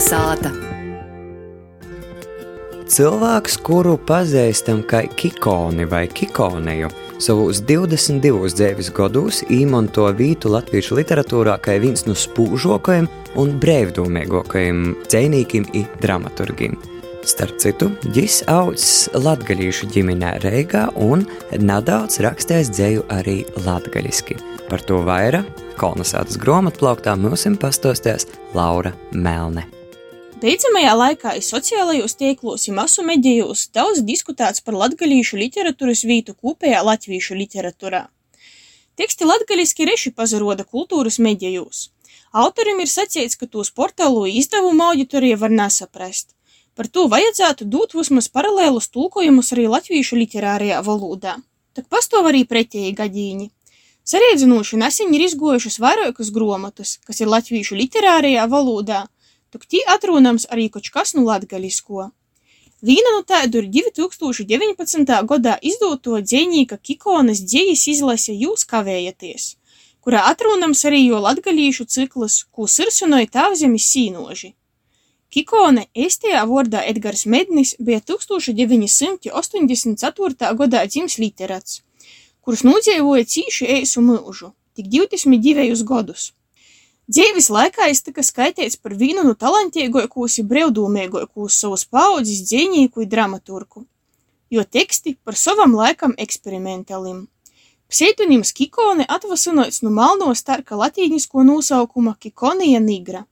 Kalnasāta. Cilvēks, kuru pazīstam kā Kikoni vai Kikoneju, savos 22 dzīves gados īmanto vītu latviešu literatūrā kā viens no spūžokajiem un brīvdomīgākajiem dzēnīkiem un dramaturgiem. Starp citu, viņš augs latgaļīšu ģimenē Reigā un nedaudz rakstījis dzēju arī latgaļiski. Par to vairāk kolonizētas grāmatplauktā mums pastostās Laura Melne. Beidzamajā laikā sociālajos tīklos un masu medijos daudz diskutēts par latgalīšu literatūras vītu kopējā latviešu literatūrā. Teksti latgaliski reši pazaroda kultūras medijos. Autorim ir sacīts, ka tos portālu izdevumu auditorija var nesaprast. Par to vajadzētu dot vismaz paralēlus tulkojumus arī latviešu literārajā valodā. Tak pastāv arī pretēji gadīņi. Sarēdzinoši nesen ir izgojušas vairākas gromatas, kas ir latviešu literārajā valodā, tok tī atrunams arī koč kas nu latgalisko. Vīna no tādu ir 2019. gadā izdoto dzēnīka Kikonas dzējas izlase Jūs kavējaties, kurā atrunams arī jo latgalīšu cikls, ko sirsunoja tāvzemis sīnoži. Kikone estajā vārdā Edgars Mednis bija 1984. gadā dzims literats kurš nodzīvoja cīši eisu mūžu, tik 22 gadus. Dzīves laikā es tika skaitīts par vienu no talantīgākos un brīvdomīgākos savas paudzes dzīvnieku un dramaturgu, jo teksti par savam laikam eksperimentālim. Pseidonims Kikone atvasinots no malno starka latīnisko nosaukuma Kikonija nigra.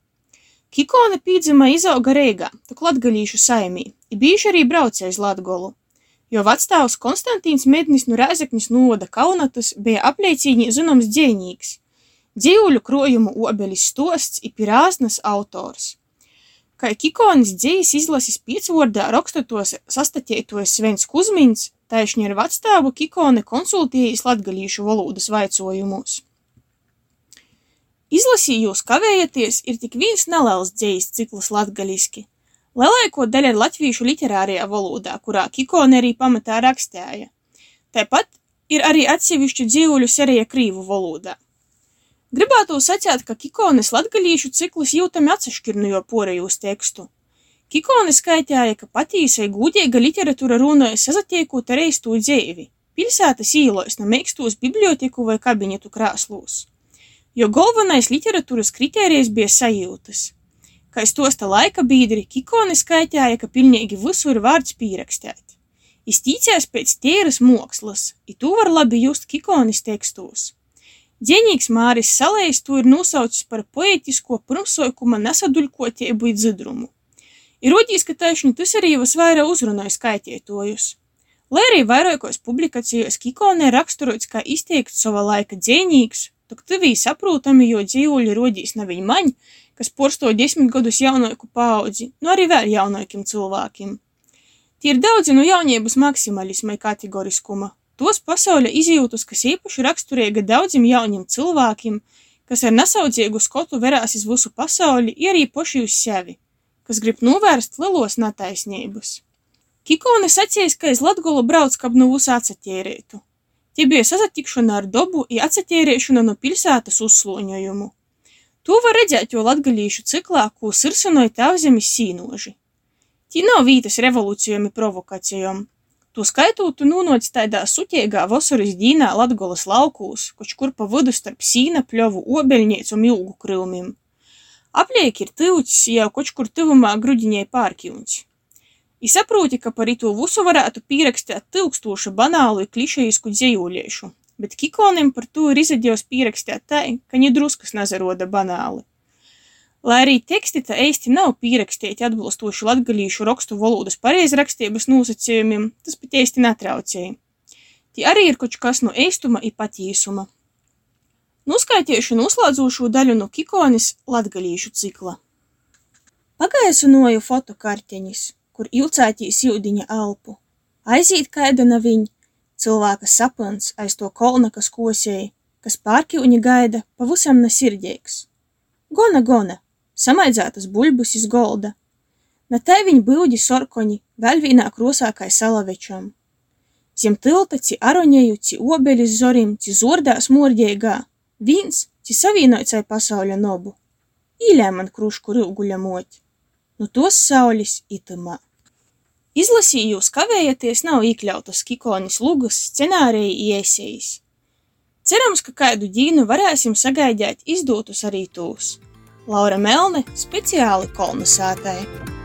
Kikone pīdzima izauga Reigā, tak latgalīšu saimī, i bijuši arī braucējis Latgolu jo vecstāvs Konstantīns Mednis no Rēzeknis novada Kaunatas bija apliecīgi zināms dzejnīgs, dzīvuļu krojumu obelis stosts i pirāznas autors. Kā Kikonis dzējas izlasis piecvordā rakstotos sastatietojis Svens Kuzmins, taišņi ar vecstāvu Kikone konsultējis latgalīšu valodas vaicojumos. Izlasījjūs kavējaties ir tik viens neliels dzējas cikls latgaliski – Lielāko daļu ir latviešu literārajā valodā, kurā Kikone arī pamatā rakstēja. Tāpat ir arī atsevišķu dzīvuļu serija krīvu valodā. Gribētu sacīt, ka Kikones latgalīšu ciklus jūtami atsašķir no jo porejūs tekstu. Kikone skaitēja, ka patīsai gūdīga literatūra runāja sazatiekot ar eistu dzēvi, pilsētas īlojas no meikstos biblioteku vai kabinetu krāslūs. Jo galvenais literatūras kritērijs bija sajūtas – Kai stosta laika bīdri, Kikone skaitēja, ka pilnīgi visur vārds pīrakstēt. Iztīcēs pēc tieras mokslas, i tu var labi just Kikonis tekstos. Dzienīgs Māris Salējs to ir nosaucis par poetisko pirmsoikuma nesaduļkotiebu i dzidrumu. Ir rodīs, ka taišņi tas arī visvairāk uzrunāja skaitietojus. Lai arī vairākos publikācijos Kikone raksturots kā izteikts sava laika dzienīgs, tok tevī saprūtami, jo dzīvuļi rodīs nav viņa maņ, kas porsto desmit gadus jaunāku paudzi, nu arī vēl jaunākiem cilvēkiem. Tie ir daudzi no jauniebas maksimalisma un kategoriskuma, tos pasaules izjūtus, kas īpaši raksturīga daudziem jauniem cilvēkiem, kas ar nesaudzīgu skotu verās iz visu pasauli, ir arī poši uz sevi, kas grib novērst lielos netaisnības. Kikone sacīs, ka iz Latgolu brauc, kab nu visu atsatīrītu. Tie bija sasatikšana ar dobu i atsatīrīšana no pilsētas uzsloņojumu. To var redzēt jau latgalīšu ciklā, ko sirsinoja tēvzemes sīnoži. Tī nav vītas revolūcijām i provokācijām. To skaitot, nūnoc tādā sutiegā vasaras dīnā Latgolas laukūs, koč kur pa vidu starp sīna pļovu obeļniec un ilgu krylmim. Apliek ir tyvcis jau koč kur tyvumā grudiņai pārkjūns. I saproti, ka par itu visu varētu pierakstīt tilkstošu banālu i klišejisku dzējūliešu, bet Kikonim par to ir izdevies pierakstīt tā, ka viņa druskas nezaroda banāli. Lai arī teksti tā īsti nav pierakstīti atbilstoši latgalīšu rakstu valodas pareizrakstības nosacījumiem, tas pat īsti netraucēja. Tie arī ir kaut kas no eistuma i patīsuma. Nuskaitiešu noslēdzošo daļu no Kikonis latgalīšu cikla. Pagaisinoju fotokarteņus, kur ilcētīs jūdiņa elpu. Aiziet kaida na viņa, Cilvēka sapns aiz to kolna, kas kosēja, kas pārkiuņa gaida, pavisam nesirdīgs. Gona, gona, samaidzētas buļbus iz golda. Na tai viņi būdi sorkoņi, vēl vienā krosā kā salavečam. Zem tilta ci aroņeju, ci obelis zorim, ci zordās mordiegā, vīns, ci savīnoicai pasauļa nobu. Īlē man krušku rūguļa mot. nu tos saulis itumā. Izlasījjūs kavējoties nav iekļautas Kikonis Lugas scenārija iesējis. Cerams, ka kādu dīnu varēsim sagaidīt izdotus arī tūs. Laura Melne speciāli kolonizētāji.